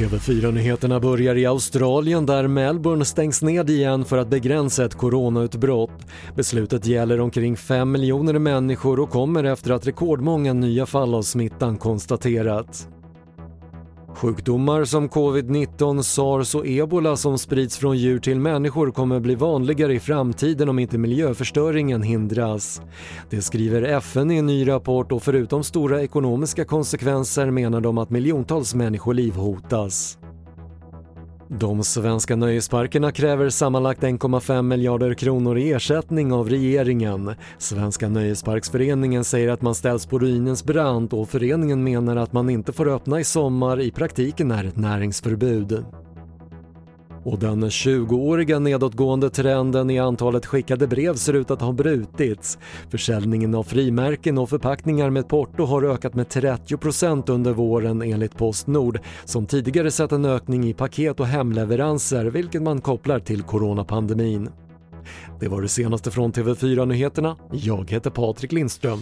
TV4-nyheterna börjar i Australien där Melbourne stängs ned igen för att begränsa ett coronautbrott. Beslutet gäller omkring 5 miljoner människor och kommer efter att rekordmånga nya fall av smittan konstaterats. Sjukdomar som covid-19, sars och ebola som sprids från djur till människor kommer bli vanligare i framtiden om inte miljöförstöringen hindras. Det skriver FN i en ny rapport och förutom stora ekonomiska konsekvenser menar de att miljontals människoliv hotas. De svenska nöjesparkerna kräver sammanlagt 1,5 miljarder kronor i ersättning av regeringen. Svenska nöjesparksföreningen säger att man ställs på ruinens brant och föreningen menar att man inte får öppna i sommar, i praktiken är ett näringsförbud. Och den 20-åriga nedåtgående trenden i antalet skickade brev ser ut att ha brutits. Försäljningen av frimärken och förpackningar med porto har ökat med 30% under våren enligt Postnord som tidigare sett en ökning i paket och hemleveranser vilket man kopplar till coronapandemin. Det var det senaste från TV4 Nyheterna. Jag heter Patrik Lindström.